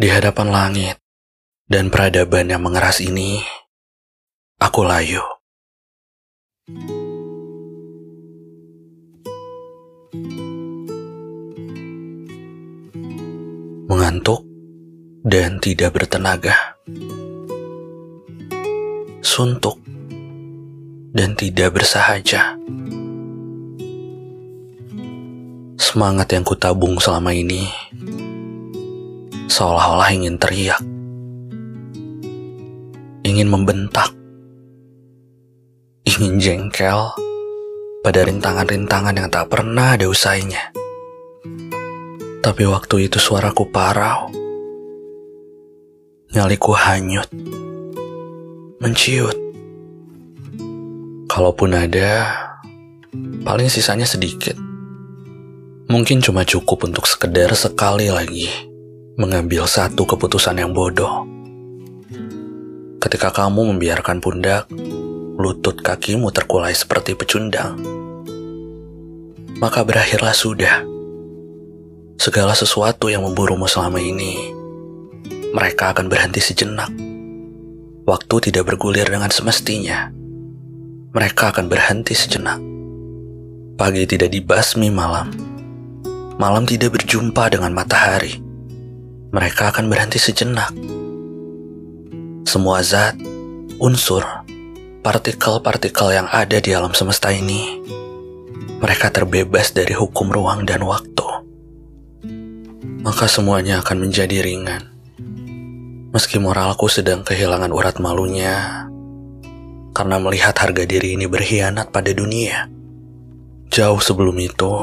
Di hadapan langit dan peradaban yang mengeras ini, aku layu. Mengantuk dan tidak bertenaga. Suntuk dan tidak bersahaja. Semangat yang kutabung selama ini seolah-olah ingin teriak, ingin membentak, ingin jengkel pada rintangan-rintangan yang tak pernah ada usainya. Tapi waktu itu suaraku parau, nyaliku hanyut, menciut. Kalaupun ada, paling sisanya sedikit. Mungkin cuma cukup untuk sekedar sekali lagi mengambil satu keputusan yang bodoh. Ketika kamu membiarkan pundak, lutut kakimu terkulai seperti pecundang, maka berakhirlah sudah. Segala sesuatu yang memburumu selama ini, mereka akan berhenti sejenak. Waktu tidak bergulir dengan semestinya. Mereka akan berhenti sejenak. Pagi tidak dibasmi malam malam tidak berjumpa dengan matahari, mereka akan berhenti sejenak. Semua zat, unsur, partikel-partikel yang ada di alam semesta ini, mereka terbebas dari hukum ruang dan waktu. Maka semuanya akan menjadi ringan. Meski moralku sedang kehilangan urat malunya, karena melihat harga diri ini berkhianat pada dunia. Jauh sebelum itu,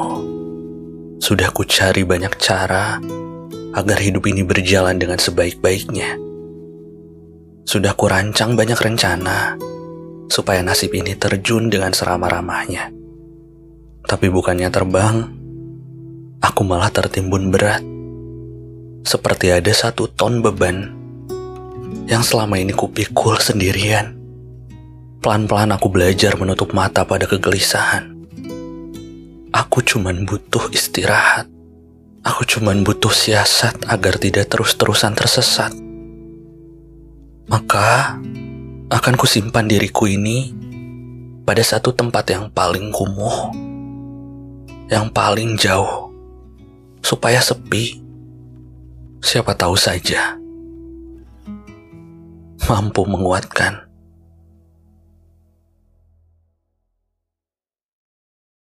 sudah ku cari banyak cara agar hidup ini berjalan dengan sebaik-baiknya. Sudah ku rancang banyak rencana supaya nasib ini terjun dengan seramah-ramahnya. Tapi bukannya terbang, aku malah tertimbun berat. Seperti ada satu ton beban yang selama ini kupikul sendirian. Pelan-pelan aku belajar menutup mata pada kegelisahan Aku cuman butuh istirahat. Aku cuman butuh siasat agar tidak terus-terusan tersesat. Maka akan kusimpan diriku ini pada satu tempat yang paling kumuh, yang paling jauh, supaya sepi. Siapa tahu saja mampu menguatkan